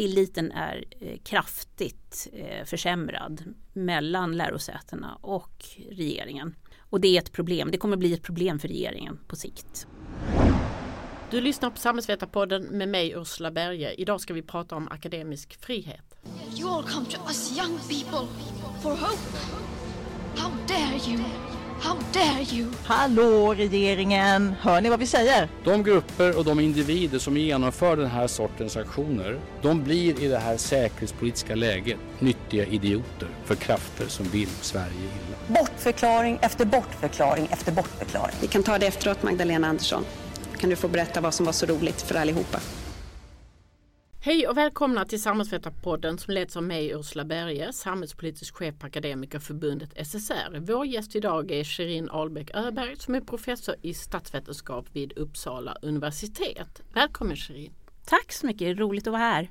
tilliten är eh, kraftigt eh, försämrad mellan lärosätena och regeringen. Och det är ett problem. Det kommer bli ett problem för regeringen på sikt. Du lyssnar på Samhällsvetarpodden med mig Ursula Berge. Idag ska vi prata om akademisk frihet. You all come to us young people for hope. How dare you? How dare you? Hallå regeringen! Hör ni vad vi säger? De grupper och de individer som genomför den här sortens aktioner, de blir i det här säkerhetspolitiska läget nyttiga idioter för krafter som vill Sverige illa. Bortförklaring efter bortförklaring efter bortförklaring. Vi kan ta det efteråt Magdalena Andersson. Kan du få berätta vad som var så roligt för allihopa? Hej och välkomna till Samhällsvetarpodden som leds av mig Ursula Berge, samhällspolitisk chef på Akademikerförbundet SSR. Vår gäst idag är Shirin Ahlbäck Öberg som är professor i statsvetenskap vid Uppsala universitet. Välkommen Shirin! Tack så mycket, roligt att vara här.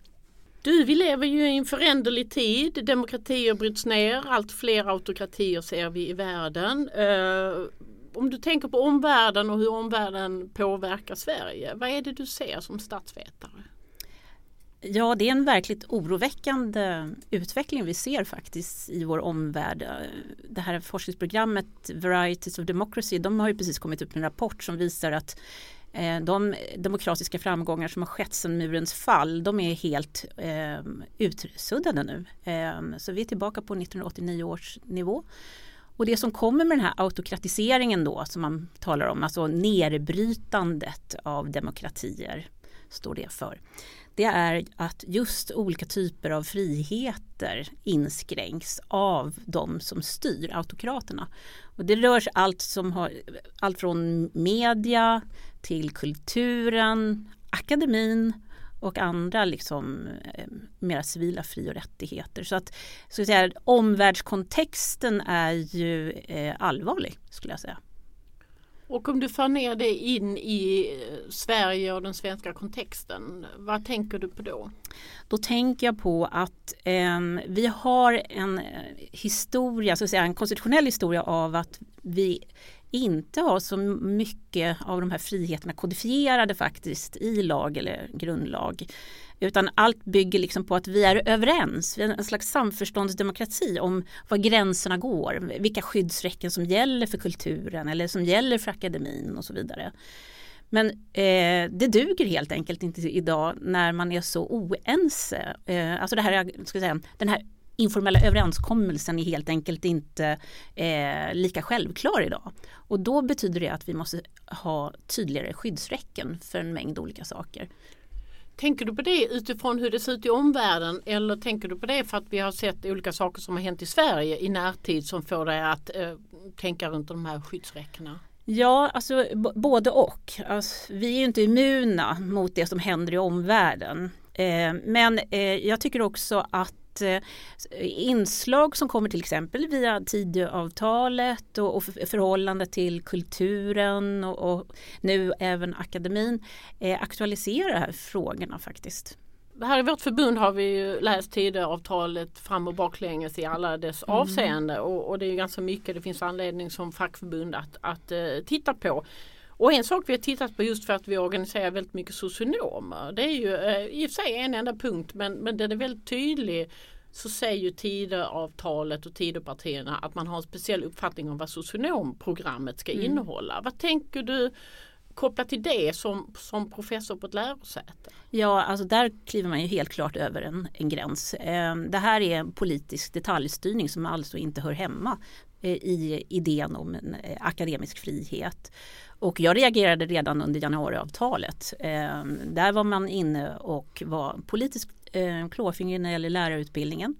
Du, vi lever ju i en föränderlig tid. Demokratier bryts ner, allt fler autokratier ser vi i världen. Uh, om du tänker på omvärlden och hur omvärlden påverkar Sverige, vad är det du ser som statsvetare? Ja, det är en verkligt oroväckande utveckling vi ser faktiskt i vår omvärld. Det här forskningsprogrammet Varieties of Democracy, de har ju precis kommit upp med en rapport som visar att eh, de demokratiska framgångar som har skett sedan murens fall, de är helt eh, utsuddade nu. Eh, så vi är tillbaka på 1989 års nivå. Och det som kommer med den här autokratiseringen då som man talar om, alltså nerbrytandet av demokratier, står det för det är att just olika typer av friheter inskränks av de som styr, autokraterna. Och det rör sig allt, som har, allt från media till kulturen, akademin och andra liksom, eh, mera civila fri och rättigheter. Så att, så att säga, omvärldskontexten är ju eh, allvarlig skulle jag säga. Och om du för ner det in i eh, Sverige och den svenska kontexten, vad tänker du på då? Då tänker jag på att eh, vi har en eh, historia, så att säga, en konstitutionell historia av att vi inte har så mycket av de här friheterna kodifierade faktiskt i lag eller grundlag. Utan allt bygger liksom på att vi är överens, vi är en slags samförståndsdemokrati om var gränserna går, vilka skyddsräcken som gäller för kulturen eller som gäller för akademin och så vidare. Men eh, det duger helt enkelt inte idag när man är så oense. Eh, alltså det här, ska säga, den här informella överenskommelsen är helt enkelt inte eh, lika självklar idag. Och då betyder det att vi måste ha tydligare skyddsräcken för en mängd olika saker. Tänker du på det utifrån hur det ser ut i omvärlden eller tänker du på det för att vi har sett olika saker som har hänt i Sverige i närtid som får dig att eh, tänka runt de här skyddsräckena? Ja, alltså både och. Alltså, vi är ju inte immuna mot det som händer i omvärlden. Eh, men eh, jag tycker också att Eh, inslag som kommer till exempel via Tidöavtalet och, och förhållande till kulturen och, och nu även akademin eh, aktualiserar de här frågorna faktiskt. Här i vårt förbund har vi läst Tidöavtalet fram och baklänges i alla dess mm. avseende och, och, det är ganska mycket det finns anledning som fackförbund att, att uh, titta på. Och en sak vi har tittat på just för att vi organiserar väldigt mycket socionomer. Det är ju eh, i och för sig en enda punkt men, men den är väldigt tydlig. Så säger ju Tidöavtalet och Tidöpartierna att man har en speciell uppfattning om vad socionomprogrammet ska mm. innehålla. Vad tänker du kopplat till det som, som professor på ett lärosäte? Ja, alltså där kliver man ju helt klart över en, en gräns. Eh, det här är en politisk detaljstyrning som alltså inte hör hemma eh, i idén om en akademisk frihet. Och jag reagerade redan under januariavtalet. Eh, där var man inne och var politiskt eh, klåfingrig när det gäller lärarutbildningen.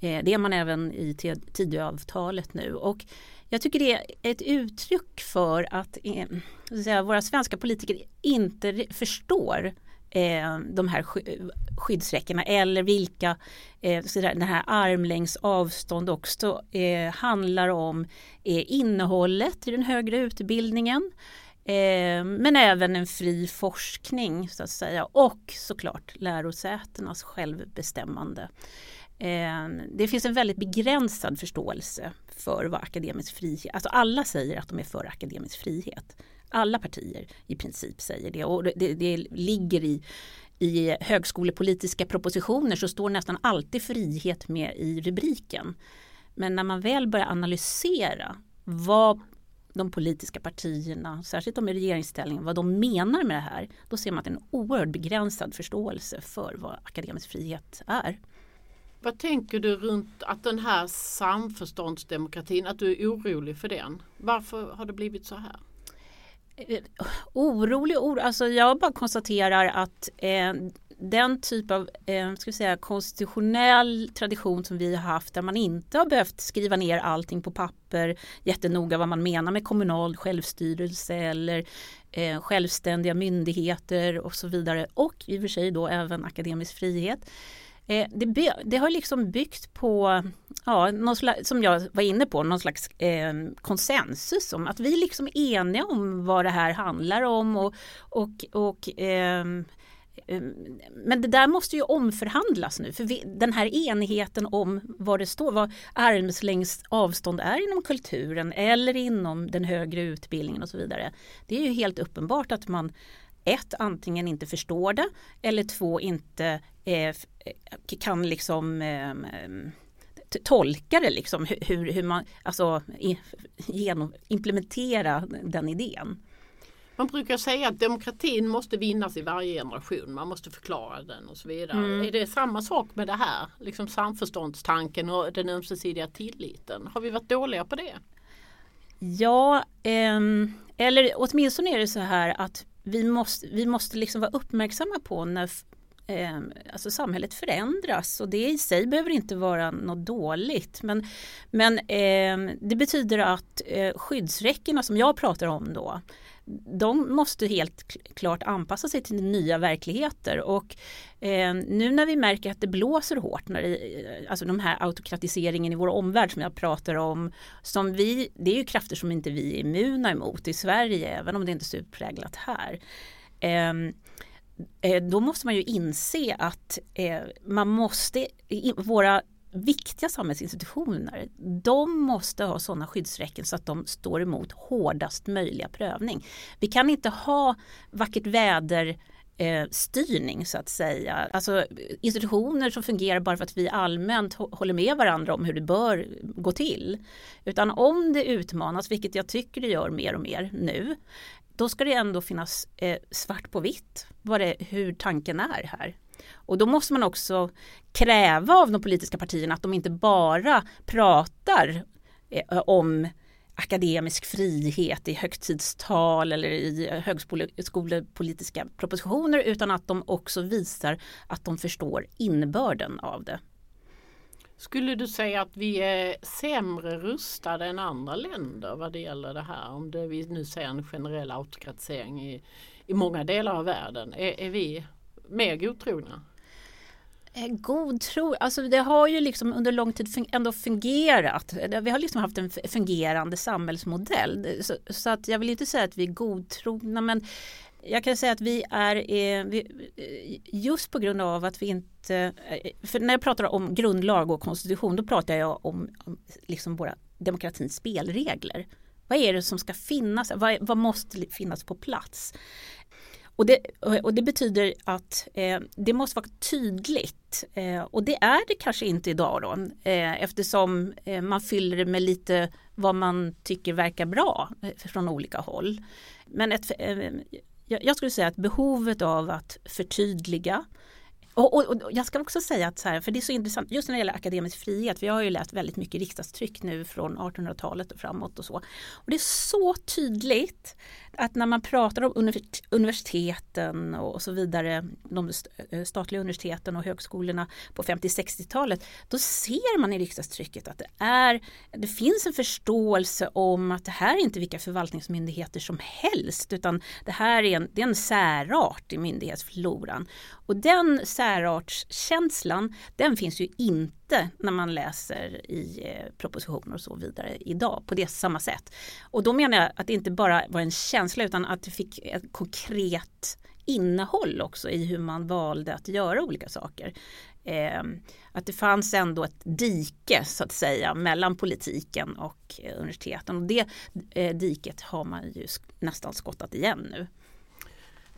Eh, det är man även i Tidöavtalet nu. Och jag tycker det är ett uttryck för att, eh, att säga, våra svenska politiker inte förstår eh, de här eh, skyddsräckena eller vilka eh, den här armlängds avstånd också eh, handlar om eh, innehållet i den högre utbildningen. Eh, men även en fri forskning så att säga och såklart lärosätenas självbestämmande. Eh, det finns en väldigt begränsad förståelse för vad akademisk frihet, alltså alla säger att de är för akademisk frihet. Alla partier i princip säger det och det, det ligger i i högskolepolitiska propositioner så står nästan alltid frihet med i rubriken. Men när man väl börjar analysera vad de politiska partierna, särskilt de i regeringsställning, vad de menar med det här, då ser man att det är en oerhört begränsad förståelse för vad akademisk frihet är. Vad tänker du runt att den här samförståndsdemokratin, att du är orolig för den? Varför har det blivit så här? Eh, orolig, oro, alltså jag bara konstaterar att eh, den typ av eh, ska vi säga, konstitutionell tradition som vi har haft där man inte har behövt skriva ner allting på papper jättenoga vad man menar med kommunal självstyrelse eller eh, självständiga myndigheter och så vidare och i och för sig då även akademisk frihet. Eh, det, det, har liksom byggt på, ja, någon slags, som jag var inne på, någon slags eh, konsensus om att vi liksom är eniga om vad det här handlar om och, och, och eh, men det där måste ju omförhandlas nu för vi, den här enigheten om vad det står, vad armslängds avstånd är inom kulturen eller inom den högre utbildningen och så vidare. Det är ju helt uppenbart att man ett, antingen inte förstår det eller två, inte eh, kan liksom eh, tolka det liksom hur, hur man alltså genom, implementera den idén. Man brukar säga att demokratin måste vinnas i varje generation. Man måste förklara den och så vidare. Mm. Är det samma sak med det här? Liksom samförståndstanken och den ömsesidiga tilliten. Har vi varit dåliga på det? Ja, eh, eller åtminstone är det så här att vi måste, vi måste liksom vara uppmärksamma på när eh, alltså samhället förändras och det i sig behöver inte vara något dåligt. Men, men eh, det betyder att eh, skyddsräckena som jag pratar om då de måste helt klart anpassa sig till nya verkligheter och eh, nu när vi märker att det blåser hårt, när det, eh, alltså de här autokratiseringen i vår omvärld som jag pratar om, som vi, det är ju krafter som inte vi är immuna emot i Sverige, även om det inte är så utpräglat här. Ehm, eh, då måste man ju inse att eh, man måste, våra viktiga samhällsinstitutioner, de måste ha sådana skyddsräcken så att de står emot hårdast möjliga prövning. Vi kan inte ha vackert väder eh, styrning så att säga. Alltså institutioner som fungerar bara för att vi allmänt håller med varandra om hur det bör gå till. Utan om det utmanas, vilket jag tycker det gör mer och mer nu, då ska det ändå finnas eh, svart på vitt vad det, hur tanken är här. Och då måste man också kräva av de politiska partierna att de inte bara pratar eh, om akademisk frihet i högtidstal eller i högskolepolitiska propositioner utan att de också visar att de förstår innebörden av det. Skulle du säga att vi är sämre rustade än andra länder vad det gäller det här? Om det, vi nu ser en generell autokratisering i, i många delar av världen. Är, är vi mer godtrogna? Eh, godtro. god tro, alltså det har ju liksom under lång tid ändå fungerat. Eh, vi har liksom haft en fungerande samhällsmodell. Eh, så, så att jag vill inte säga att vi är godtrogna men jag kan säga att vi är just på grund av att vi inte, för när jag pratar om grundlag och konstitution då pratar jag om, om liksom våra demokratins spelregler. Vad är det som ska finnas? Vad, vad måste finnas på plats? Och det, och det betyder att eh, det måste vara tydligt eh, och det är det kanske inte idag då eh, eftersom eh, man fyller det med lite vad man tycker verkar bra eh, från olika håll. Men ett, eh, jag skulle säga att behovet av att förtydliga och, och, och, jag ska också säga att så här, för det är så intressant, just när det gäller akademisk frihet, vi har ju läst väldigt mycket riksdagstryck nu från 1800-talet och framåt och så. Och det är så tydligt att när man pratar om universiteten och så vidare, de eh, statliga universiteten och högskolorna på 50-60-talet, då ser man i riksdagstrycket att det, är, det finns en förståelse om att det här är inte vilka förvaltningsmyndigheter som helst, utan det här är en, det är en särart i myndighetsfloran. Och den särartskänslan, den finns ju inte när man läser i eh, propositioner och så vidare idag på det samma sätt. Och då menar jag att det inte bara var en känsla utan att det fick ett konkret innehåll också i hur man valde att göra olika saker. Eh, att det fanns ändå ett dike så att säga mellan politiken och eh, universiteten och det eh, diket har man ju nästan skottat igen nu.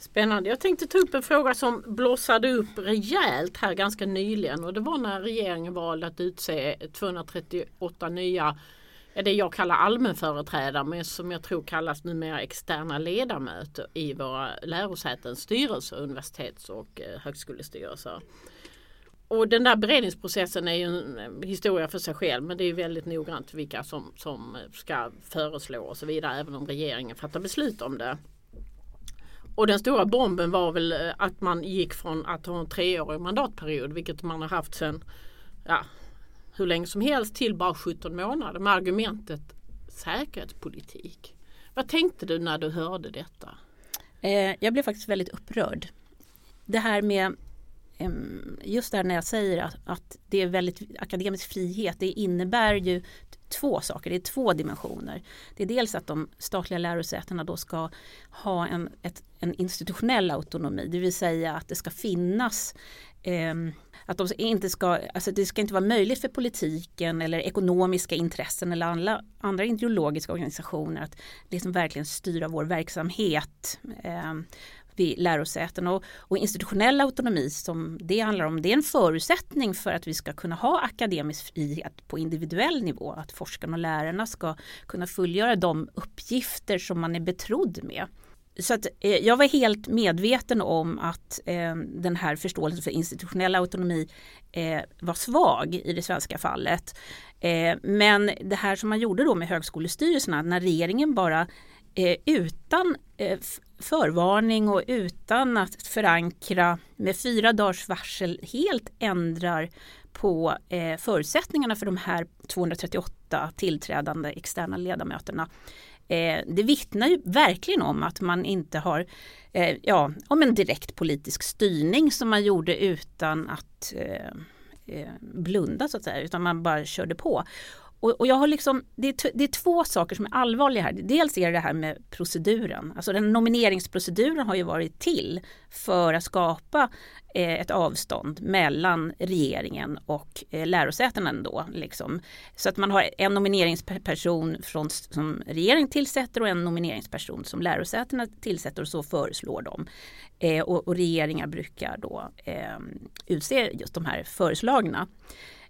Spännande. Jag tänkte ta upp en fråga som blossade upp rejält här ganska nyligen och det var när regeringen valde att utse 238 nya det jag kallar allmänföreträdare men som jag tror kallas numera externa ledamöter i våra lärosätens styrelser, universitets och eh, högskolestyrelser. Och den där beredningsprocessen är ju en historia för sig själv men det är väldigt noggrant vilka som, som ska föreslå och så vidare även om regeringen fattar beslut om det. Och den stora bomben var väl eh, att man gick från att ha en treårig mandatperiod vilket man har haft sedan ja, hur länge som helst till bara 17 månader med argumentet säkerhetspolitik. Vad tänkte du när du hörde detta? Eh, jag blev faktiskt väldigt upprörd. Det här med just där när jag säger att, att, det är väldigt akademisk frihet, det innebär ju två saker, det är två dimensioner. Det är dels att de statliga lärosätena då ska ha en, ett, en institutionell autonomi, det vill säga att det ska finnas eh, att de inte ska, alltså det ska inte vara möjligt för politiken eller ekonomiska intressen eller alla andra ideologiska organisationer att liksom verkligen styra vår verksamhet. Eh, vid lärosäten och, och institutionell autonomi som det handlar om, det är en förutsättning för att vi ska kunna ha akademisk frihet på individuell nivå, att forskarna och lärarna ska kunna fullgöra de uppgifter som man är betrodd med. Så att, eh, jag var helt medveten om att eh, den här förståelsen för institutionell autonomi eh, var svag i det svenska fallet. Eh, men det här som man gjorde då med högskolestyrelserna när regeringen bara eh, utan eh, förvarning och utan att förankra med fyra dagars varsel helt ändrar på eh, förutsättningarna för de här 238 tillträdande externa ledamöterna. Eh, det vittnar ju verkligen om att man inte har eh, ja, om en direkt politisk styrning som man gjorde utan att eh, eh blunda så att säga, utan man bara körde på. Och, och, jag har liksom, det är, det, är två saker som är allvarliga här. Dels är det det här med proceduren. Alltså den nomineringsproceduren har ju varit till för att skapa eh, ett avstånd mellan regeringen och eh, lärosätena ändå. Liksom. Så att man har en nomineringsperson från, som regeringen tillsätter och en nomineringsperson som lärosätena tillsätter och så föreslår de. Eh, och, och regeringar brukar då eh, utse just de här föreslagna.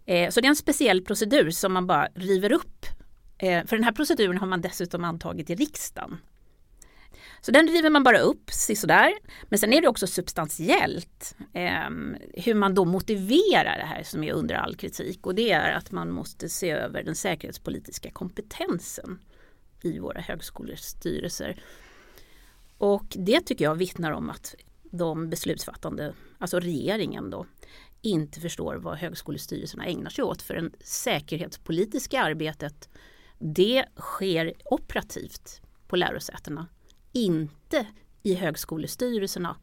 Eh, så det är en speciell procedur som man bara river upp. Eh, för den här proceduren har man dessutom antagit i riksdagen. Så den river man bara upp sådär. Men sen är det också substantiellt eh, hur man då motiverar det här som är under all kritik och det är att man måste se över den säkerhetspolitiska kompetensen i våra högskolestyrelser. Och det tycker jag vittnar om att de beslutsfattande, alltså regeringen då, inte förstår vad högskolestyrelserna ägnar sig åt. För det säkerhetspolitiska arbetet det sker operativt på lärosätena, inte i högskolestyrelserna.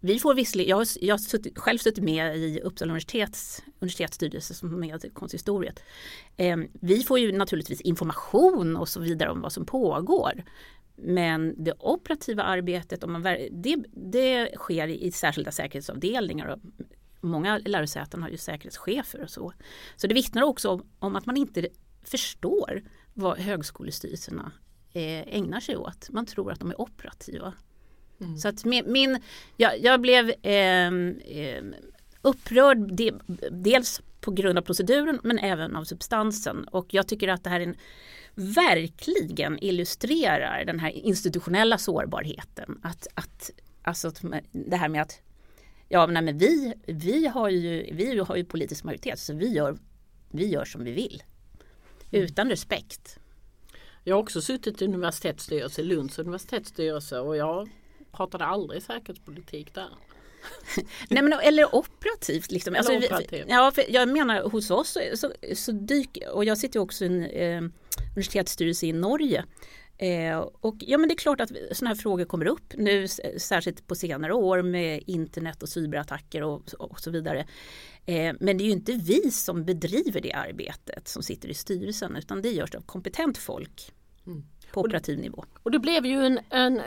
Vi får visserligen, jag har, jag har suttit, själv suttit med i Uppsala universitets universitetsstyrelse som med konsistoriet. Eh, vi får ju naturligtvis information och så vidare om vad som pågår. Men det operativa arbetet, om man, det, det sker i särskilda säkerhetsavdelningar och många lärosäten har ju säkerhetschefer och så. Så det vittnar också om, om att man inte förstår vad högskolestyrelserna eh, ägnar sig åt. Man tror att de är operativa. Mm. Så att min, min jag, jag blev eh, upprörd de, dels på grund av proceduren men även av substansen och jag tycker att det här är en, verkligen illustrerar den här institutionella sårbarheten. Att, att, alltså det här med att Ja, nej, men vi, vi, har ju, vi har ju politisk majoritet så vi gör, vi gör som vi vill. Utan respekt. Jag har också suttit i universitetsstyrelse, Lunds universitetsstyrelse och jag pratade aldrig säkerhetspolitik där. Nej men eller operativt. Liksom. Alltså, operativt. ja, jag menar hos oss så, så, så dyker, och jag sitter också i en eh, universitetsstyrelse i Norge Eh, och ja men det är klart att sådana här frågor kommer upp nu särskilt på senare år med internet och cyberattacker och, och så vidare. Eh, men det är ju inte vi som bedriver det arbetet som sitter i styrelsen utan det görs av kompetent folk mm på operativ nivå. Och det blev ju en, en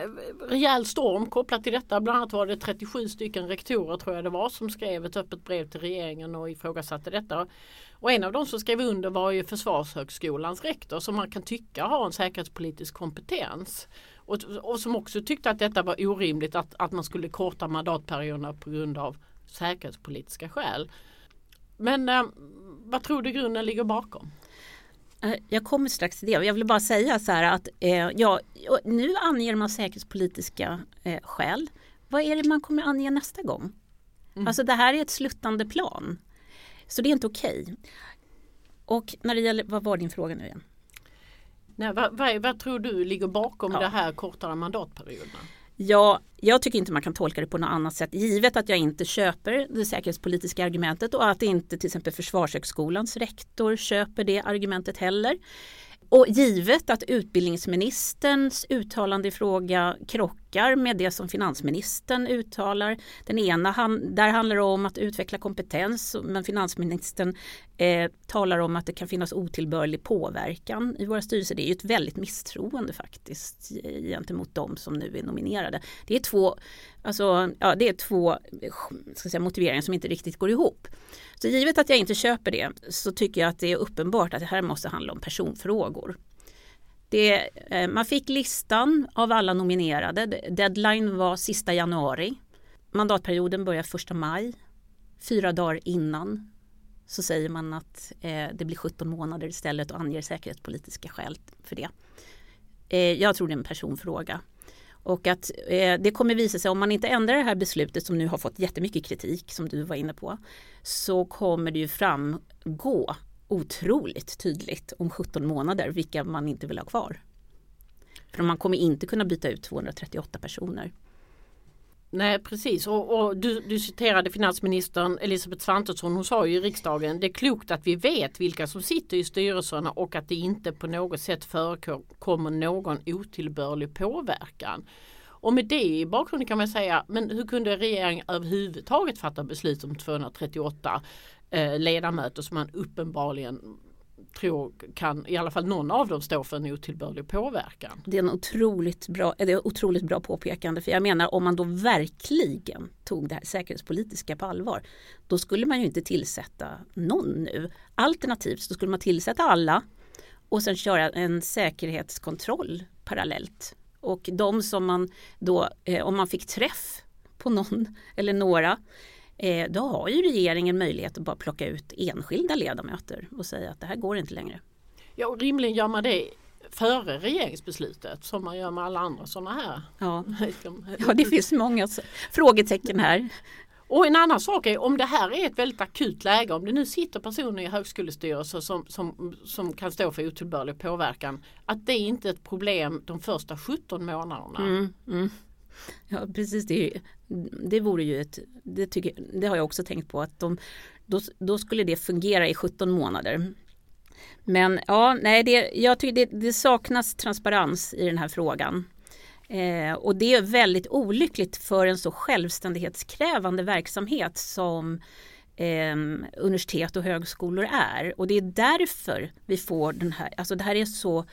rejäl storm kopplat till detta. Bland annat var det 37 stycken rektorer tror jag det var som skrev ett öppet brev till regeringen och ifrågasatte detta. Och en av de som skrev under var ju Försvarshögskolans rektor som man kan tycka har en säkerhetspolitisk kompetens. Och, och som också tyckte att detta var orimligt att, att man skulle korta mandatperioderna på grund av säkerhetspolitiska skäl. Men eh, vad tror du grunden ligger bakom? Eh, jag kommer strax till det. Jag vill bara säga så här att eh, ja, nu anger man säkerhetspolitiska eh, skäl. Vad är det man kommer ange nästa gång? Mm. Alltså det här är ett sluttande plan. Så det är inte okej. Okay. Och när det gäller, vad var din fråga nu igen? Nej, vad, vad, vad tror du ligger bakom ja. det här kortare mandatperioderna? Ja, jag tycker inte man kan tolka det på något annat sätt givet att jag inte köper det säkerhetspolitiska argumentet och att inte till exempel Försvarshögskolans rektor köper det argumentet heller. Och givet att utbildningsministerns uttalande i fråga krockar med det som finansministern uttalar. Den ena, han, där handlar det om att utveckla kompetens men finansministern eh, talar om att det kan finnas otillbörlig påverkan i våra styrelser. Det är ju ett väldigt misstroende faktiskt gentemot de som nu är nominerade. Det är två, alltså, ja, det är två ska säga, motiveringar som inte riktigt går ihop. Så givet att jag inte köper det så tycker jag att det är uppenbart att det här måste handla om personfrågor. Det, eh, man fick listan av alla nominerade. Deadline var sista januari. Mandatperioden börjar första maj. Fyra dagar innan så säger man att eh, det blir 17 månader istället och anger säkerhetspolitiska skäl för det. Eh, jag tror det är en personfråga. Och att eh, det kommer visa sig om man inte ändrar det här beslutet som nu har fått jättemycket kritik som du var inne på. Så kommer det ju framgå otroligt tydligt om 17 månader vilka man inte vill ha kvar. För man kommer inte kunna byta ut 238 personer. Nej precis och, och du, du, citerade finansministern Elisabeth Svantesson. Hon sa ju i riksdagen det är klokt att vi vet vilka som sitter i styrelserna och att det inte på något sätt förekommer någon otillbörlig påverkan. Och med det i bakgrunden kan man säga, men hur kunde regeringen överhuvudtaget fatta beslut om 238 eh, ledamöter som man uppenbarligen tror kan i alla fall någon av dem stå för en otillbörlig påverkan. Det är en otroligt bra, eh, det är otroligt bra påpekande för jag menar om man då verkligen tog det här säkerhetspolitiska på allvar då skulle man ju inte tillsätta någon nu. Alternativt så skulle man tillsätta alla och sen köra en säkerhetskontroll parallellt. Och de som man då, eh, om man fick träff på någon eller några då har ju regeringen möjlighet att bara plocka ut enskilda ledamöter och säga att det här går inte längre. Ja, och rimligen gör man det före regeringsbeslutet som man gör med alla andra sådana här. Ja, ja det finns många frågetecken här. Och en annan sak är om det här är ett väldigt akut läge, om det nu sitter personer i högskolestyrelser som, som, som kan stå för otillbörlig påverkan, att det inte är ett problem de första 17 månaderna. Mm, mm. Ja precis, det, det vore ju ett, det, tycker, det har jag också tänkt på att de, då, då skulle det fungera i 17 månader. Men ja, nej, det, jag tycker det, det saknas transparens i den här frågan. Eh, och det är väldigt olyckligt för en så självständighetskrävande verksamhet som eh, universitet och högskolor är. Och det är därför vi får den här, alltså det här är så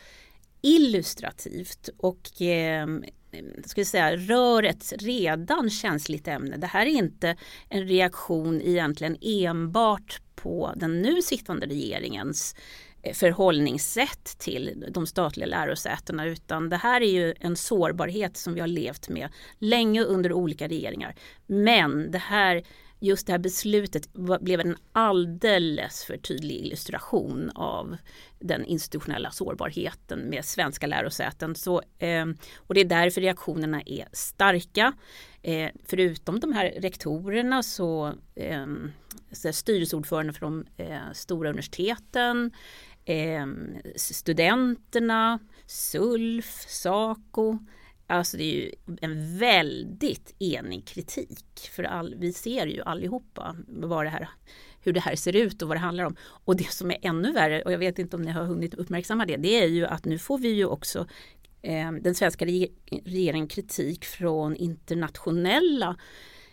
illustrativt och eh, Eh, ska säga, rör ett redan känsligt ämne. Det här är inte en reaktion egentligen enbart på den nu sittande regeringens eh, förhållningssätt till de statliga lärosätena utan det här är ju en sårbarhet som vi har levt med länge under olika regeringar. Men det här just det här beslutet blev en alldeles för tydlig illustration av den institutionella sårbarheten med svenska lärosäten. Så, eh, och det är därför reaktionerna är starka. Eh, förutom de här rektorerna så, eh, så styrelseordförande för de eh, stora universiteten, ehm, studenterna, SULF, SACO Alltså det är ju en väldigt enig kritik. För all, vi ser ju allihopa vad det här, hur det här ser ut och vad det handlar om. Och det som är ännu värre, och jag vet inte om ni har hunnit uppmärksamma det, det är ju att nu får vi ju också eh, den svenska regeringen kritik från internationella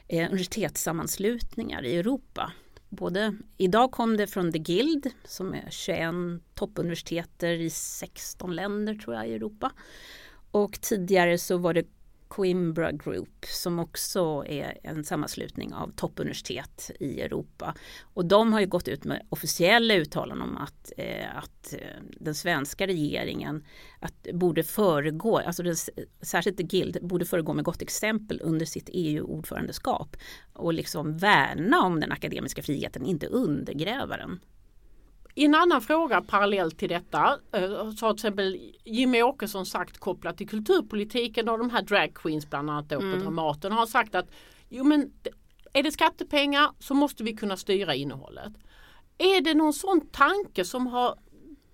eh, universitetssammanslutningar i Europa både, idag kom det från The Guild som är 21 toppuniversiteter i 16 länder tror jag i Europa. Och tidigare så var det Coimbra Group som också är en sammanslutning av toppuniversitet i Europa. Och de har ju gått ut med officiella uttalanden om att, eh, att eh, den svenska regeringen att borde föregå, alltså det, särskilt The Guild, borde föregå med gott exempel under sitt EU-ordförandeskap och liksom värna om den akademiska friheten, inte undergräva den. I en annan fråga parallellt till detta eh, så har till exempel Jimmy Åkesson sagt kopplat till kulturpolitiken och de här drag queens bland annat då mm. på Dramaten har sagt att jo men är det skattepengar så måste vi kunna styra innehållet. Är det någon sån tanke som har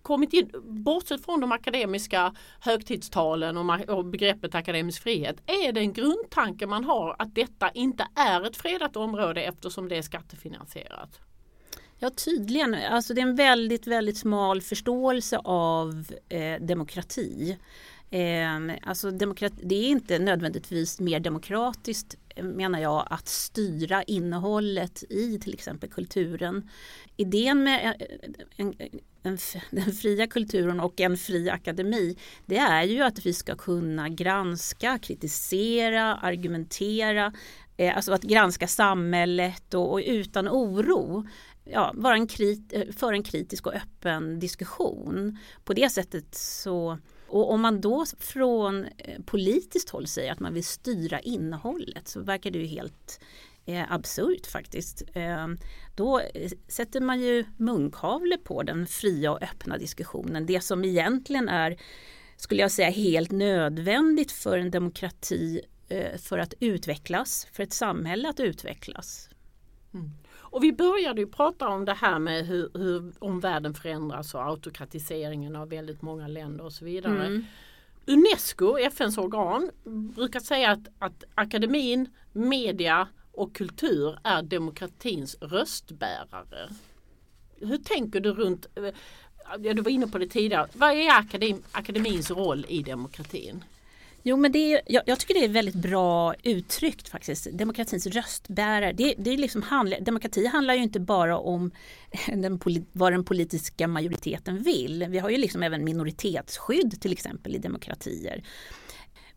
kommit in, bortsett från de akademiska högtidstalen och, och begreppet akademisk frihet, är det en grundtanke man har att detta inte är ett fredat område eftersom det är skattefinansierat? Ja tydligen, alltså det är en väldigt väldigt smal förståelse av eh, demokrati. Eh, alltså demokrati, det är inte nödvändigtvis mer demokratiskt menar jag att styra innehållet i till exempel kulturen. Idén med eh, en, en, en, den fria kulturen och en fri akademi det är ju att vi ska kunna granska, kritisera, argumentera, eh, alltså att granska samhället och, och utan oro ja, vara en krit, eh, för en kritisk och öppen diskussion. På det sättet så och om man då från eh, politiskt håll säger att man vill styra innehållet så verkar det ju helt eh, absurt faktiskt. Eh, då eh, sätter man ju munkavle på den fria och öppna diskussionen. Det som egentligen är, skulle jag säga, helt nödvändigt för en demokrati eh, för att utvecklas, för ett samhälle att utvecklas. Mm. Och vi började ju prata om det här med hur, hur omvärlden förändras och autokratiseringen av väldigt många länder och så vidare. Mm. Unesco, FNs organ, brukar säga att, att akademin, media och kultur är demokratins röstbärare. Hur tänker du runt, ja, du var inne på det tidigare, vad är akadem, akademins roll i demokratin? Jo men det är, jag, jag, tycker det är väldigt bra uttryckt faktiskt. Demokratins röstbärare. Det, det är liksom handla, demokrati handlar ju inte bara om den, vad den politiska majoriteten vill. Vi har ju liksom även minoritetsskydd till exempel i demokratier.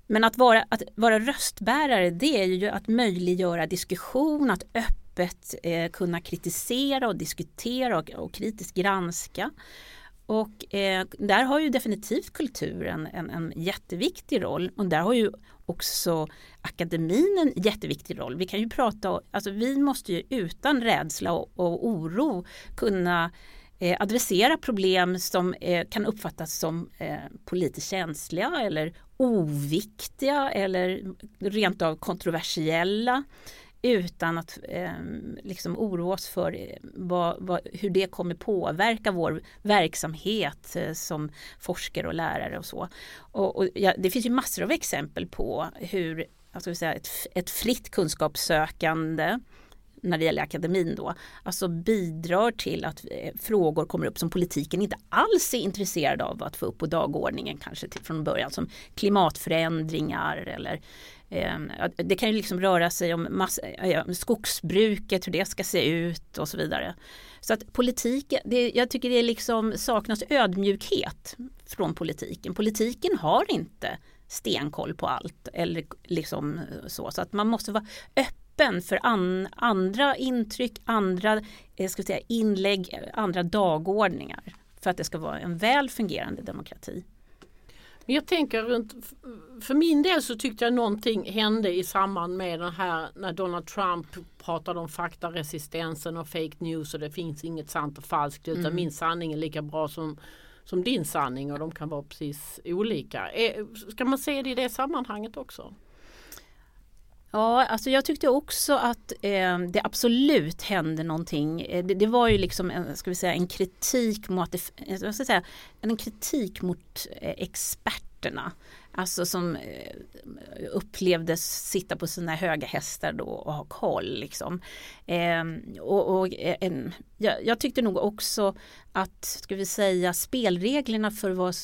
Men att vara, att vara röstbärare det är ju att möjliggöra diskussion, att öppet eh, kunna kritisera och diskutera och, och kritiskt granska. Och eh, där har ju definitivt kulturen en, en jätteviktig roll och där har ju också akademin en jätteviktig roll. Vi kan ju prata, alltså vi måste ju utan rädsla och, och oro kunna eh, adressera problem som eh, kan uppfattas som eh, politiskt känsliga eller oviktiga eller rent av kontroversiella utan att eh, liksom oroa oss för eh, vad, vad, hur det kommer påverka vår verksamhet eh, som forskare och lärare och så. Och, och ja, det finns ju massor av exempel på hur alltså säga, ett, ett fritt kunskapssökande när det gäller akademin då, alltså bidrar till att eh, frågor kommer upp som politiken inte alls är intresserad av att få upp på dagordningen kanske till, från början som klimatförändringar eller Ehm, det kan ju liksom röra sig om massa, skogsbruket, hur det ska se ut och så vidare. Så att politiken, det, jag tycker det liksom saknas ödmjukhet från politiken. Politiken har inte stenkoll på allt eller liksom så. Så att man måste vara öppen öppen för an, andra intryck, andra eh, ska säga, inlägg, andra dagordningar för att det ska vara en väl fungerande demokrati. Men jag tänker runt, för min del så tyckte jag någonting hände i samband med den här när Donald Trump pratade om faktaresistensen och fake news och det finns inget sant och falskt utan mm. min sanning är lika bra som, som din sanning och de kan vara precis olika. Ska man se det i det sammanhanget också? Ja, alltså jag tyckte också att eh, det absolut hände någonting. Eh, det, det, var ju liksom en, ska vi säga, en kritik mot, eh, jag ska säga, en kritik mot eh, experterna. Alltså som eh, upplevdes sitta på sina höga hästar då och ha koll. Liksom. Eh, och, och eh, en, jag, jag, tyckte nog också att, ska vi säga, spelreglerna för vad,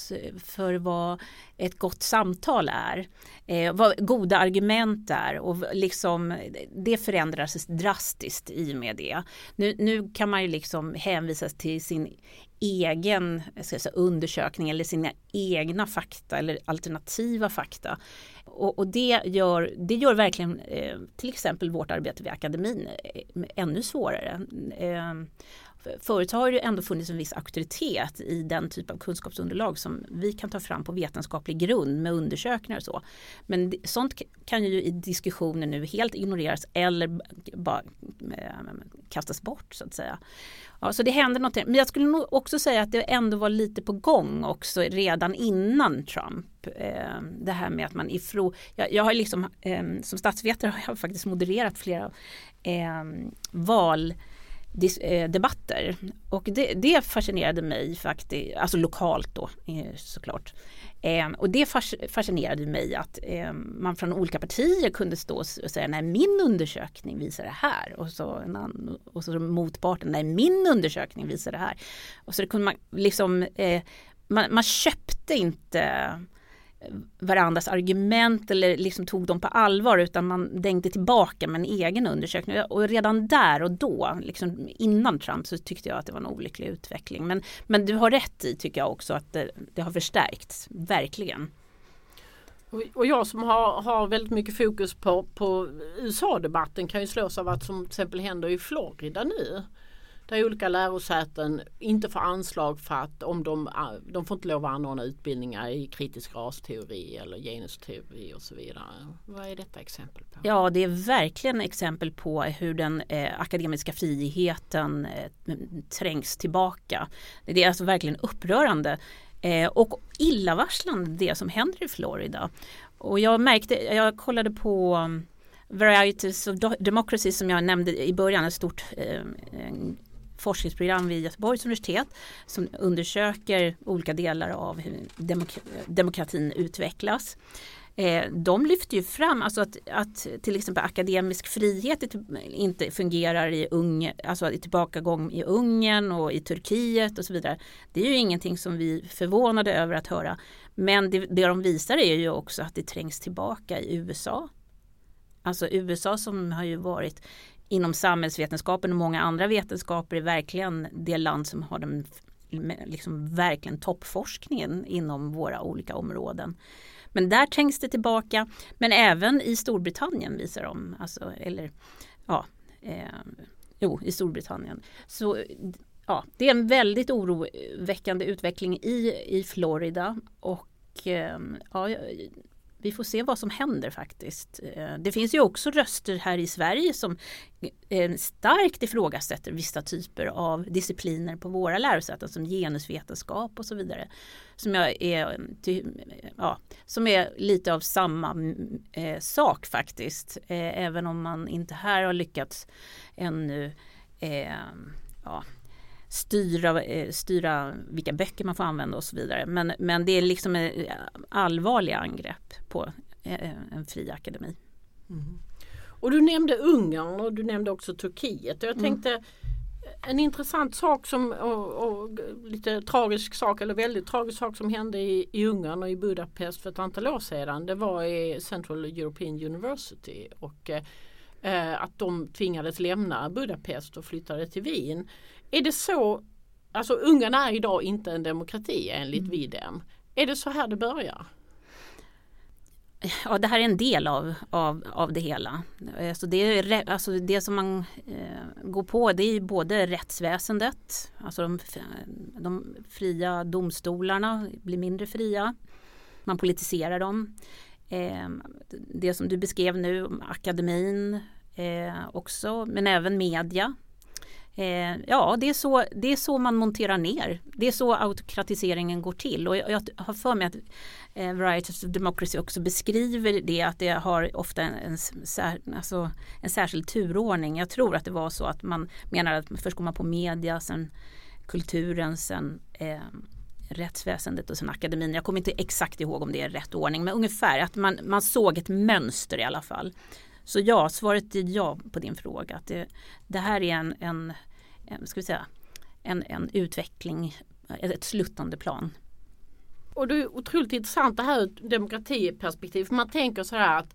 för vad ett gott samtal är, eh, vad goda argument är och liksom det förändras drastiskt i och med det. Nu, nu kan man ju liksom hänvisa till sin egen säga, undersökning eller sina egna fakta eller alternativa fakta. Och, och det, gör, det gör verkligen eh, till exempel vårt arbete vid akademin eh, ännu svårare. Eh, Förut har det ändå funnits en viss auktoritet i den typ av kunskapsunderlag som vi kan ta fram på vetenskaplig grund med undersökningar och så. Men sånt kan ju i diskussioner nu helt ignoreras eller bara eh, kastas bort så att säga. Ja, så det händer någonting. Men jag skulle nog också säga att det ändå var lite på gång också redan innan Trump. Eh, det här med att man ifrå... Jag, jag har liksom eh, som statsvetare har jag faktiskt modererat flera val Eh, debatter. Och det, det fascinerade mig faktiskt, alltså lokalt då eh, såklart. Ehm, och det fascinerade mig att ehm, man från olika partier kunde stå och säga nej min undersökning visar det här och så, en och så motparten nej min undersökning visar det här. Och så det kunde man liksom eh, man, man köpte inte varandras argument eller liksom tog dem på allvar utan man dängde tillbaka med en egen undersökning. Och redan där och då, liksom innan Trump, så tyckte jag att det var en olycklig utveckling. Men, men du har rätt i, tycker jag också, att det, det har förstärkts, verkligen. Och jag som har, har väldigt mycket fokus på, på USA-debatten kan ju slås av att som till exempel händer i Florida nu där olika lärosäten inte får anslag för att om de, de får inte lov att anordna utbildningar i kritisk rasteori eller genusteori och så vidare. Vad är detta exempel på? Ja, det är verkligen exempel på hur den eh, akademiska friheten eh, trängs tillbaka. Det är alltså verkligen upprörande eh, och illavarslande det som händer i Florida. Och jag märkte, jag kollade på um, Varieties of Democracy som jag nämnde i början, ett stort eh, forskningsprogram vid Göteborgs universitet som undersöker olika delar av hur demok demokratin utvecklas. Eh, de lyfter ju fram alltså att, att till exempel akademisk frihet inte fungerar i Ungern, alltså i tillbakagång i Ungern och i Turkiet och så vidare. Det är ju ingenting som vi är förvånade över att höra. Men det, det de visar är ju också att det trängs tillbaka i USA. Alltså USA som har ju varit inom samhällsvetenskapen och många andra vetenskaper är verkligen det land som har den liksom verkligen toppforskningen inom våra olika områden. Men där trängs det tillbaka. Men även i Storbritannien visar de, alltså, eller ja, eh, jo i Storbritannien. Så ja, det är en väldigt oroväckande utveckling i, i Florida och eh, ja, vi får se vad som händer faktiskt. Eh, det finns ju också röster här i Sverige som eh, starkt ifrågasätter vissa typer av discipliner på våra lärosäten som genusvetenskap och så vidare. Som, jag är, ja, som är lite av samma eh, sak faktiskt. även om man inte här har lyckats ännu ja, styra, eh, styra vilka böcker man får använda och så vidare. Men, men det är liksom allvarliga angrepp på eh, en fri akademi. Mm. Och du nämnde Ungern och du nämnde också Turkiet. Jag mm. tänkte mm. en intressant sak som och, och, lite tragisk sak eller väldigt tragisk sak som hände i, i Ungern och i Budapest för ett antal år sedan. Det var i Central European University och eh, att de tvingades lämna Budapest och flyttade till Wien. Är det så, alltså Ungern är idag inte en demokrati enligt mm. Videm. Är det så här det börjar? Ja, det här är en del av, av, av det hela. Alltså det, är, alltså det som man eh, går på det är både rättsväsendet, alltså de, de fria domstolarna blir mindre fria. Man politiserar dem. Eh, det som du beskrev nu, akademin eh, också, men även media Eh, ja, det är, så, det är så man monterar ner. Det är så autokratiseringen går till. Och jag, jag har för mig att eh, Varieties of Democracy också beskriver det att det har ofta en, en, alltså en särskild turordning. Jag tror att det var så att man menar att först går man på media, sen kulturen, sen eh, rättsväsendet och sen akademin. Jag kommer inte exakt ihåg om det är rätt ordning men ungefär att man, man såg ett mönster i alla fall. Så ja, svaret är ja på din fråga. Att det, det här är en, en, en, ska vi säga, en, en utveckling, ett sluttande plan. Och det är otroligt intressant det här ur demokratiperspektiv. För man tänker så här att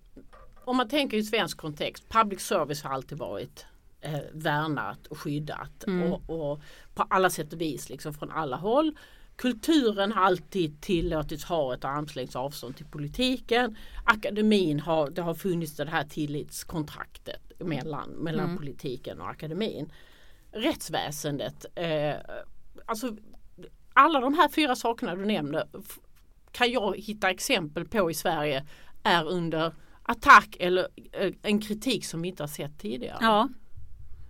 om man tänker i svensk kontext, public service har alltid varit eh, värnat och skyddat Mm. och, och på alla sätt och vis liksom från alla håll. Kulturen har alltid tillåtits ha ett armslängds avstånd till politiken. Akademin har, det har funnits det här tillitskontraktet mellan, mellan Mm. politiken och akademin. Rättsväsendet, eh, alltså alla de här fyra sakerna du nämnde kan jag hitta exempel på i Sverige är under attack eller eh, en kritik som vi inte har sett tidigare. Ja,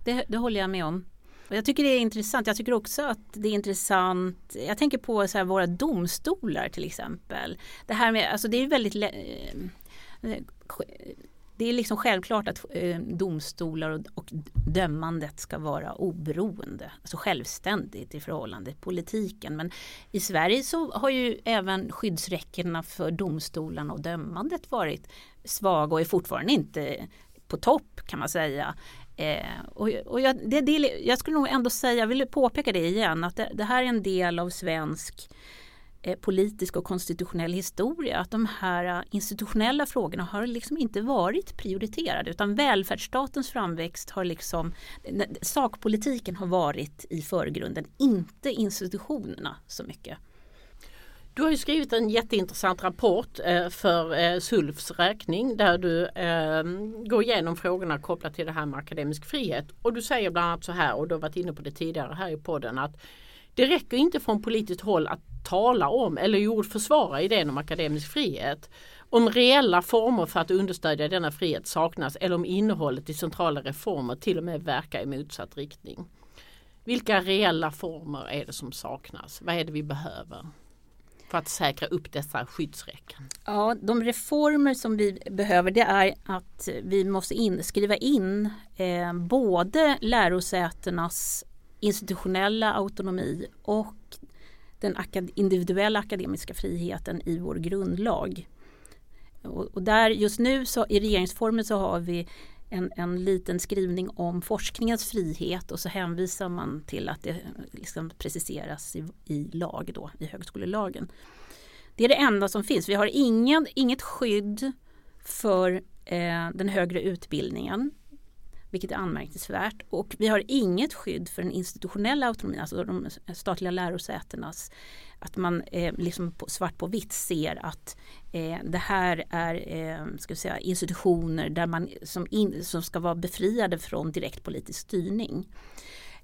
det, det håller jag med om. Och jag tycker det är intressant. Jag tycker också att det är intressant. Jag tänker på så här, våra domstolar till exempel. Det här med, alltså det är väldigt eh, det är liksom självklart att eh, domstolar och, och dömandet ska vara oberoende, alltså självständigt i förhållande till politiken. Men i Sverige så har ju även skyddsräckena för domstolarna och dömandet varit svaga och är fortfarande inte på topp kan man säga. Eh, och och jag, det, det, jag skulle nog ändå säga, jag vill påpeka det igen, att det, det här är en del av svensk eh, politisk och konstitutionell historia. Att de här eh, institutionella frågorna har liksom inte varit prioriterade utan välfärdsstatens framväxt har liksom sakpolitiken har varit i förgrunden, inte institutionerna så mycket. Du har ju skrivit en jätteintressant rapport eh, för eh, SULFs räkning där du ehm, går igenom frågorna kopplat till det här med akademisk frihet. Och du säger bland annat så här, och du har varit inne på det tidigare här i podden, att det räcker inte från politiskt håll att tala om eller jo, försvara idén om akademisk frihet. Om reella former för att understödja denna frihet saknas eller om innehållet i centrala reformer till och med verkar i motsatt riktning. Vilka reella former är det som saknas? Vad är det vi behöver? För att säkra upp dessa skyddsräcken? Ja, de reformer som vi behöver det är att vi måste in, skriva in eh, både lärosätenas institutionella autonomi och den akad individuella akademiska friheten i vår grundlag. Och, och där just nu så i regeringsformen så har vi en, en liten skrivning om forskningens frihet och så hänvisar man till att det liksom preciseras i, i lag då, i högskolelagen. Det är det enda som finns. Vi har ingen, inget skydd för eh, den högre utbildningen, vilket är anmärkningsvärt. Och vi har inget skydd för den institutionella autonomin, alltså de statliga lärosätenas att man eh, liksom på, svart på vitt ser att eh, det här är eh, ska säga, institutioner där man, som, in, som ska vara befriade från direkt politisk styrning.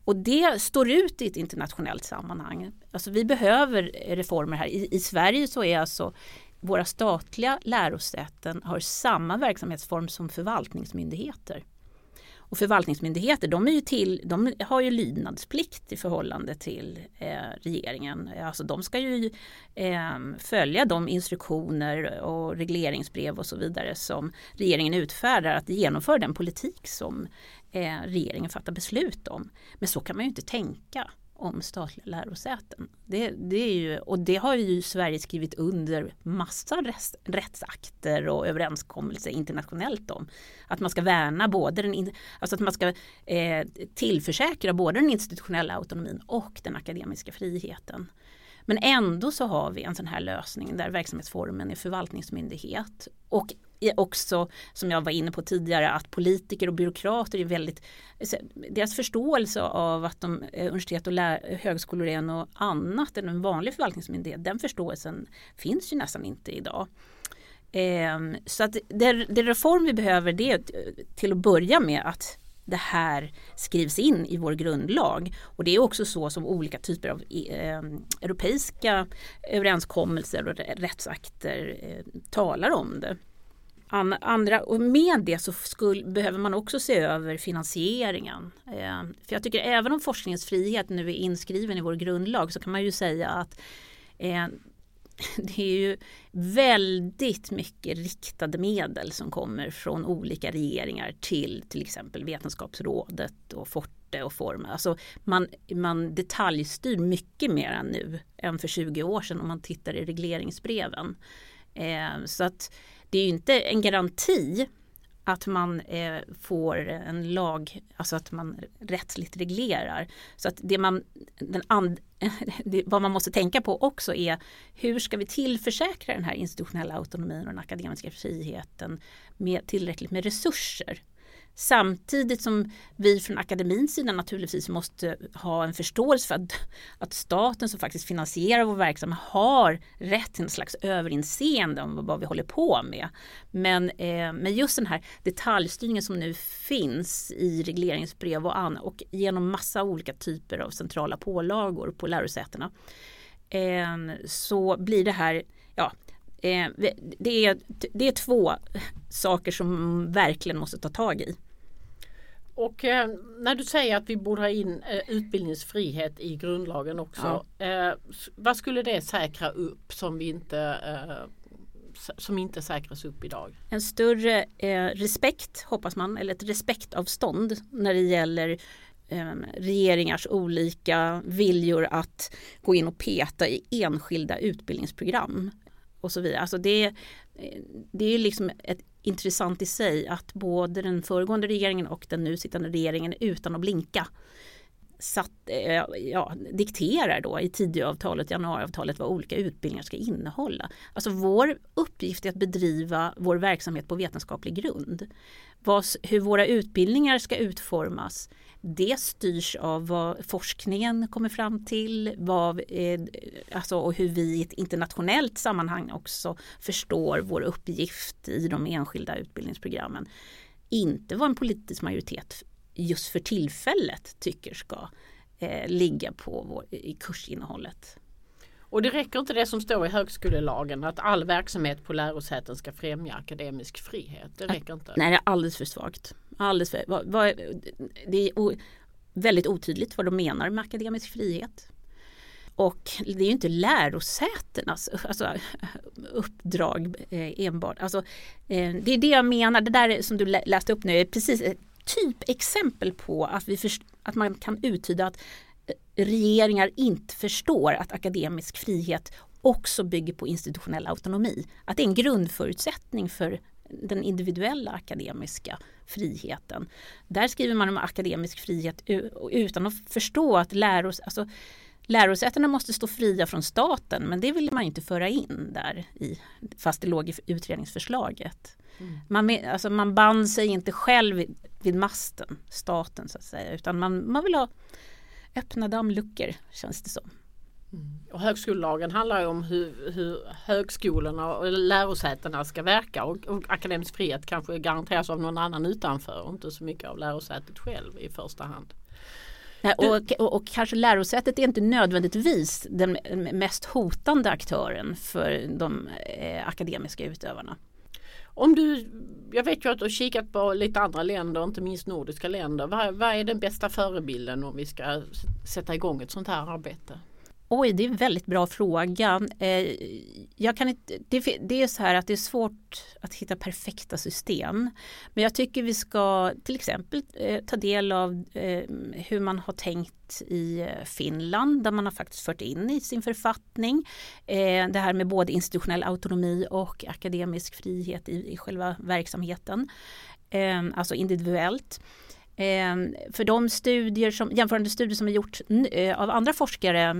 Och det står ut i ett internationellt sammanhang. Alltså vi behöver reformer här. I, i Sverige så är alltså våra statliga lärosäten har samma verksamhetsform som förvaltningsmyndigheter. Och förvaltningsmyndigheter de, är ju till, de har ju lydnadsplikt i förhållande till eh, regeringen. Alltså de ska ju eh, följa de instruktioner och regleringsbrev och så vidare som regeringen utfärdar att genomföra den politik som eh, regeringen fattar beslut om. Men så kan man ju inte tänka om statliga lärosäten. Det, det är ju, och det har ju Sverige skrivit under massa res, rättsakter och överenskommelser internationellt om. Att man ska värna både den, alltså att man ska eh, tillförsäkra både den institutionella autonomin och den akademiska friheten. Men ändå så har vi en sån här lösning där verksamhetsformen är förvaltningsmyndighet och också, som jag var inne på tidigare, att politiker och byråkrater är väldigt, deras förståelse av att de, eh, universitet och lär, högskolor är något annat än en vanlig förvaltningsmyndighet, den förståelsen finns ju nästan inte idag. Ehm, så att det, det reform vi behöver det är till att börja med att det här skrivs in i vår grundlag. Och det är också så som olika typer av eh, ehm, europeiska överenskommelser och rättsakter eh, talar om det. Andra, och med det så skulle, behöver man också se över finansieringen. Eh, för jag tycker även om forskningens frihet nu är inskriven i vår grundlag så kan man ju säga att eh, det är ju väldigt mycket riktade medel som kommer från olika regeringar till till exempel Vetenskapsrådet och Forte och forma. Alltså man, man detaljstyr mycket mer nu än för 20 år sedan om man tittar i regleringsbreven. Eh, så att det är ju inte en garanti att man eh, får en lag, alltså att man rättsligt reglerar. Så att det man, den and, det, vad man måste tänka på också är hur ska vi tillförsäkra den här institutionella autonomin och den akademiska friheten med tillräckligt med resurser. Samtidigt som vi från akademins sida naturligtvis måste ha en förståelse för att, att staten som faktiskt finansierar vår verksamhet har rätt till en slags överinseende om vad vi håller på med. Men, eh, men just den här detaljstyrningen som nu finns i regleringsbrev och, an, och genom massa olika typer av centrala pålagor på lärosätena eh, så blir det här ja, Eh, det, är, det är två saker som verkligen måste ta tag i. Och eh, när du säger att vi borde ha in eh, utbildningsfrihet i grundlagen också. Ja. Eh, vad skulle det säkra upp som vi inte som inte säkras upp idag? En större respekt hoppas man, eller ett respektavstånd när det gäller regeringars olika viljor att gå in och peta i enskilda utbildningsprogram och så vidare. Alltså det, eh, det är liksom ett intressant i sig att både den föregående regeringen och den nu sittande regeringen utan att blinka satt, eh, ja, dikterar då i Tidöavtalet, januariavtalet vad olika utbildningar ska innehålla. Alltså vår uppgift är att bedriva vår verksamhet på vetenskaplig grund. Vad, hur våra utbildningar ska utformas det styrs av vad forskningen kommer fram till vad, eh, alltså, och hur vi i ett internationellt sammanhang också förstår vår uppgift i de enskilda utbildningsprogrammen. Inte vad en politisk majoritet just för tillfället tycker ska eh, ligga på vår, i kursinnehållet. Och det räcker inte det som står i högskolelagen att all verksamhet på lärosäten ska främja akademisk frihet. Det räcker inte. Nej, det är alldeles för svagt. Alldeles för, vad, vad, det är o, väldigt otydligt vad de menar med akademisk frihet. Och det är ju inte lärosätenas alltså, uppdrag eh, enbart. Alltså, eh, det är det jag menar, det där som du läste upp nu är precis ett typexempel på att, vi först, att man kan uttyda att regeringar inte förstår att akademisk frihet också bygger på institutionell autonomi. Att det är en grundförutsättning för den individuella akademiska friheten. Där skriver man om akademisk frihet utan att förstå att läros, alltså, lärosätena måste stå fria från staten men det vill man inte föra in där i, fast det låg i utredningsförslaget. Mm. Man, alltså man band sig inte själv vid, masten, staten så att säga, utan man, man vill ha öppna dammluckor känns det som. Mm. Och högskolelagen handlar ju om hur, hur högskolorna och lärosätena ska verka och, och akademisk frihet kanske garanteras av någon annan utanför och inte så mycket av lärosätet själv i första hand. Nej, och, och, och, kanske lärosätet är inte nödvändigtvis den mest hotande aktören för de eh, akademiska utövarna. Om du, jag vet ju att du har kikat på lite andra länder, inte minst nordiska länder. Vad, vad är den bästa förebilden om vi ska sätta igång ett sånt här arbete? Oj, det är en väldigt bra fråga. Eh, jag kan inte, det, det, är så här att det är svårt att hitta perfekta system. Men jag tycker vi ska till exempel eh, ta del av eh, hur man har tänkt i Finland där man har faktiskt fört in i sin författning det här med både institutionell autonomi och akademisk frihet i, i själva verksamheten. Alltså individuellt. Ehm, för de studier som, jämförande studier som är gjort eh, av andra forskare,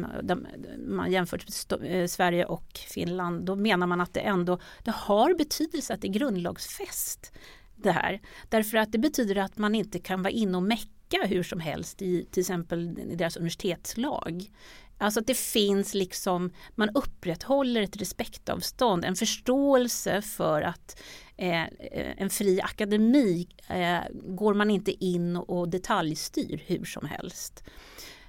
man jämfört eh, Sverige och Finland, då menar man att det ändå det har betydelse att det är grundlagsfäst det här. Därför att det betyder att man inte kan vara inne och mecka hur som helst i till exempel i deras universitetslag. Alltså att det finns liksom, man upprätthåller ett respektavstånd, en förståelse för att eh, eh en fri akademi eh, går man inte in och detaljstyr hur som helst.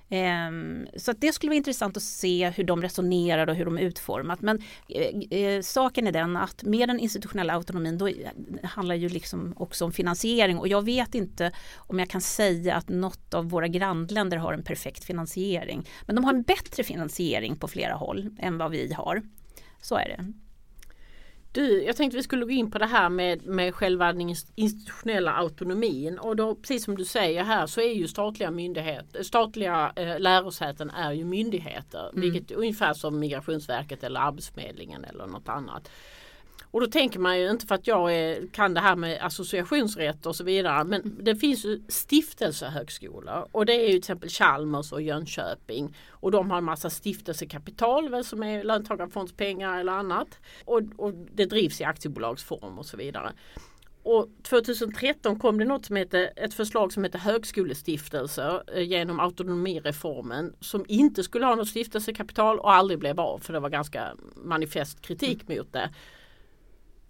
Ehm, så att det skulle vara intressant att se hur de resonerar och hur de är utformat. Men eh, eh, saken är den att med den institutionella autonomin då eh, handlar ju liksom också om finansiering och jag vet inte om jag kan säga att något av våra grannländer har en perfekt finansiering. Men de har en bättre finansiering på flera håll än vad vi har. Så är det. Du, jag tänkte vi skulle gå in på det här med, med själva den institutionella autonomin och då precis som du säger här så är ju statliga myndigheter, statliga eh, lärosäten är ju myndigheter, mm. vilket är ungefär som Migrationsverket eller Arbetsförmedlingen eller något annat. Och då tänker man ju inte för att jag är, kan det här med associationsrätt och så vidare men det finns ju stiftelsehögskolor och det är ju till exempel Chalmers och Jönköping och de har en massa stiftelsekapital väl, som är löntagarfondspengar eller annat och, och det drivs i aktiebolagsform och så vidare. Och 2013 kom det något som heter, ett förslag som heter högskolestiftelser eh, genom autonomireformen som inte skulle ha något stiftelsekapital och aldrig blev av för det var ganska manifest kritik mm. mot det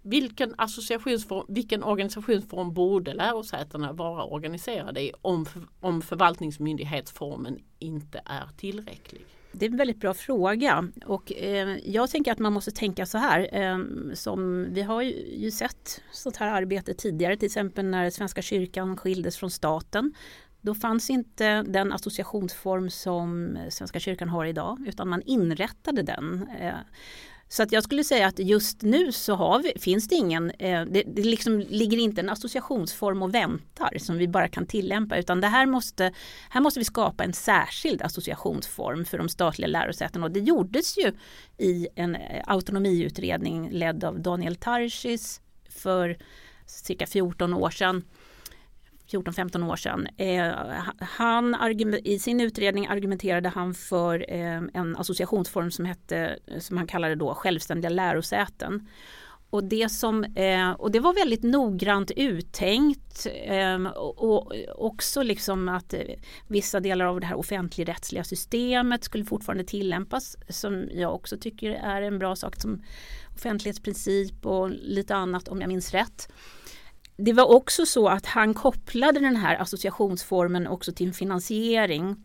vilken associationsform, vilken organisationsform borde lärosätena vara organiserade i om, om förvaltningsmyndighetsformen inte är tillräcklig? Det är en väldigt bra fråga och eh, jag tänker att man måste tänka så här eh, som vi har ju, ju sett sånt här arbete tidigare till exempel när Svenska kyrkan skildes från staten. Då fanns inte den associationsform som Svenska kyrkan har idag utan man inrättade den. Eh, så att jag skulle säga att just nu så har vi, finns det ingen, eh, det, det liksom ligger inte en associationsform och väntar som vi bara kan tillämpa utan det här måste, här måste vi skapa en särskild associationsform för de statliga lärosätena. Och det gjordes ju i en eh, autonomiutredning ledd av Daniel Tarschys för cirka 14 år sedan. 14-15 år sedan. Eh, han, I sin utredning argumenterade han för eh, en associationsform som hette, som han kallade då självständiga lärosäten. Och det, som, eh, och det var väldigt noggrant uttänkt eh, och, också liksom att eh, vissa delar av det här offentligrättsliga systemet skulle fortfarande tillämpas som jag också tycker är en bra sak som offentlighetsprincip och lite annat om jag minns rätt det var också så att han kopplade den här associationsformen också till finansiering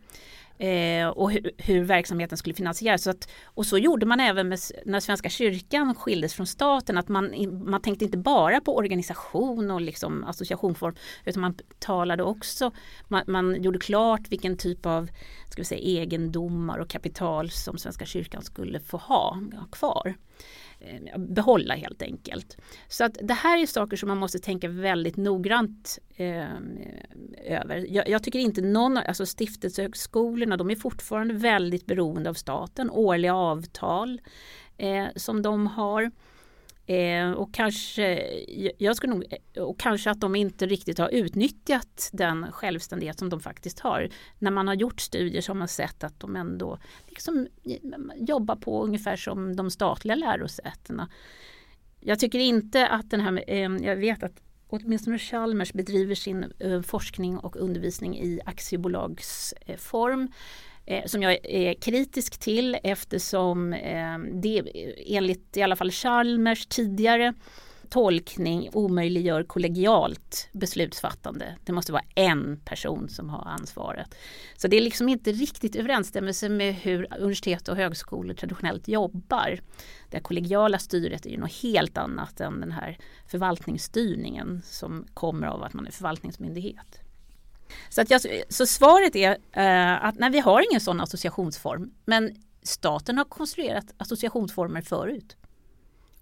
eh, och hur, hur, verksamheten skulle finansieras. Så att, och så gjorde man även med, när Svenska kyrkan skildes från staten att man, man tänkte inte bara på organisation och liksom associationsform utan man talade också, man, man gjorde klart vilken typ av ska vi säga, egendomar och kapital som Svenska kyrkan skulle få ha, ha kvar. Eh, behålla helt enkelt. Så att det här är saker som man måste tänka väldigt noggrant eh, över. Jag, jag, tycker inte någon, alltså stiftelsehögskolorna de är fortfarande väldigt beroende av staten, årliga avtal eh, som de har. Eh, och, kanske, jag skulle nog, eh, och kanske att de inte riktigt har utnyttjat den självständighet som de faktiskt har. När man har gjort studier så har man sett att de ändå liksom eh, jobbar på ungefär som de statliga lärosätena. Jag tycker inte att den här, eh, jag vet att åtminstone Chalmers bedriver sin eh, forskning och undervisning i aktiebolagsform. Eh, Eh, som jag är kritisk till eftersom eh, det enligt i alla fall Chalmers tidigare tolkning omöjliggör kollegialt beslutsfattande. Det måste vara en person som har ansvaret. Så det är liksom inte riktigt överensstämmelse med hur universitet och högskolor traditionellt jobbar. Det kollegiala styret är ju något helt annat än den här förvaltningsstyrningen som kommer av att man är förvaltningsmyndighet. Så, att jag, så svaret är eh, att nej, vi har ingen sån associationsform. Men staten har konstruerat associationsformer förut.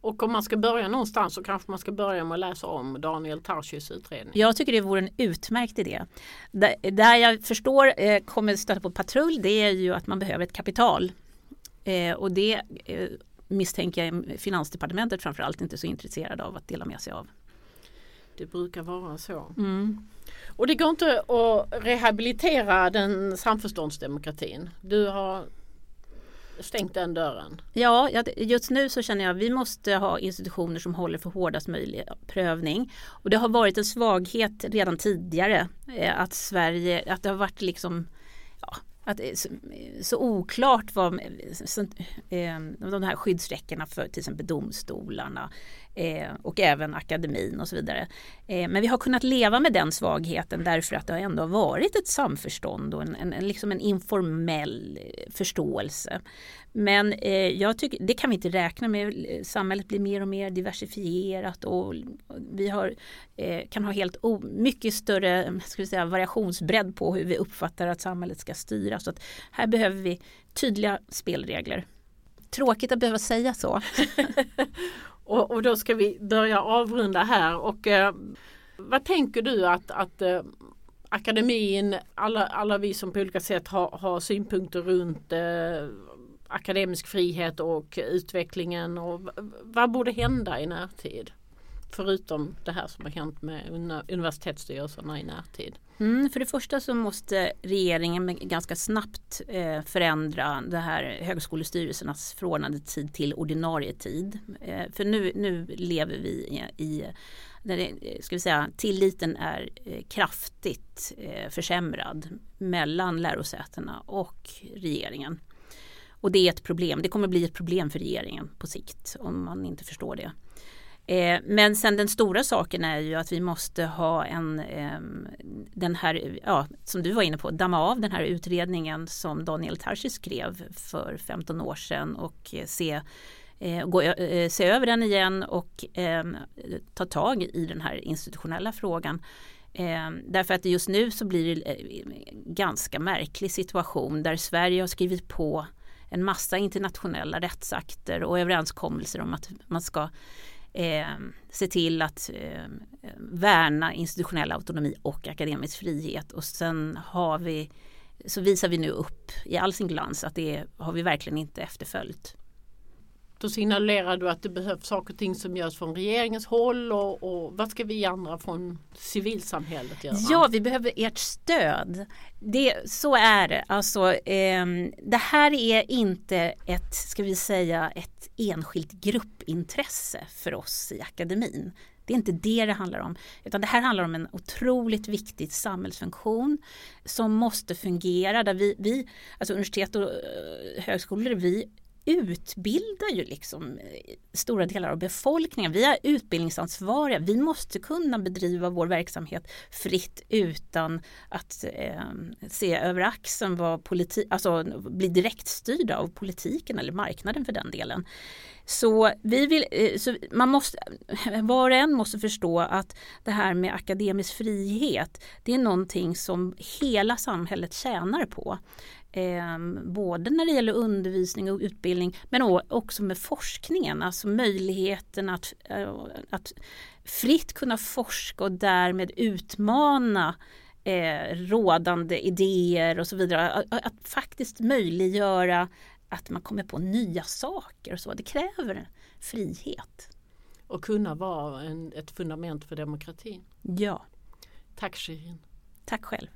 Och om man ska börja någonstans så kanske man ska börja med att läsa om Daniel Tarschys utredning. Jag tycker det vore en utmärkt idé. Där, där jag förstår eh, kommer stöta på patrull det är ju att man behöver ett kapital. Eh, och det eh, misstänker jag Finansdepartementet framförallt inte så intresserade av att dela med sig av. Det brukar vara så. Mm. Och det går inte att rehabilitera den samförståndsdemokratin. Du har stängt den dörren. Ja, just nu så känner jag att vi måste ha institutioner som håller för hårdast möjliga prövning. Och det har varit en svaghet redan tidigare eh, att Sverige, att det har varit liksom att eh, så, eh, så oklart vad så, eh, de här skyddsräckena för till exempel domstolarna eh, och även akademin och så vidare. Eh, men vi har kunnat leva med den svagheten därför att det har ändå varit ett samförstånd och en, en, en liksom en informell eh, förståelse. Men eh, jag tycker, det kan vi inte räkna med. Samhället blir mer och mer diversifierat och vi har, eh, kan ha helt o, mycket större ska vi säga, variationsbredd på hur vi uppfattar att samhället ska styras. Så att här behöver vi tydliga spelregler. Tråkigt att behöva säga så. Och, och då ska vi börja avrunda här och eh, vad tänker du att, att eh, akademin, alla, alla vi som på olika sätt har, har synpunkter runt eh, akademisk frihet och utvecklingen och vad borde hända i närtid? Förutom det här som har hänt med universitetsstyrelserna i närtid. Mm, för det första så måste regeringen ganska snabbt eh, förändra det här högskolestyrelsernas förordnade tid till ordinarie tid. Eh, för nu, nu lever vi i, i det, eh, ska vi säga, tilliten är eh, kraftigt eh, försämrad mellan lärosätena och regeringen. Och det är ett problem. Det kommer bli ett problem för regeringen på sikt om man inte förstår det. Eh, men sen den stora saken är ju att vi måste ha en, eh, den här, ja, som du var inne på, damma av den här utredningen som Daniel Tarschys skrev för 15 år sedan och eh, se, eh, gå, eh, se över den igen och ehm, ta tag i den här institutionella frågan. Ehm, därför att just nu så blir det en ganska märklig situation där Sverige har skrivit på en massa internationella rättsakter och överenskommelser om att man ska eh, se till att eh, värna institutionell autonomi och akademisk frihet och sen har vi så visar vi nu upp i all sin glans att det har vi verkligen inte efterföljt. Då signalerar du att det behövs saker och ting som görs från regeringens håll och, och vad ska vi andra från civilsamhället göra? Ja, vi behöver ert stöd. Det, så är det. Alltså, eh, det här är inte ett, ska vi säga, ett enskilt gruppintresse för oss i akademin. Det är inte det det handlar om. Utan det här handlar om en otroligt viktig samhällsfunktion som måste fungera. Där vi, vi alltså universitet och eh, högskolor, vi utbildar ju liksom eh, stora delar av befolkningen. Vi är utbildningsansvariga. Vi måste kunna bedriva vår verksamhet fritt utan att eh, se över axeln vad politi alltså bli direktstyrda av politiken eller marknaden för den delen. Så, vi vill, eh, så man måste, eh, var och en måste förstå att det här med akademisk frihet det är någonting som hela samhället tjänar på. Eh, både när det gäller undervisning och utbildning men också med forskningen, alltså möjligheten att, eh, att fritt kunna forska och därmed utmana eh, rådande idéer och så vidare. Att, att, faktiskt möjliggöra att man kommer på nya saker och så. Det kräver frihet. Och kunna vara en, ett fundament för demokratin. Ja. Tack Shirin. Tack själv.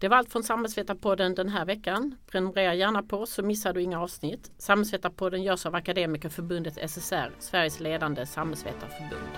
Det var allt från Samhällsvetarpodden den här veckan. Prenumerera gärna på så missar du inga avsnitt. Samhällsvetarpodden görs av Akademikerförbundet SSR, Sveriges ledande samhällsvetarförbund.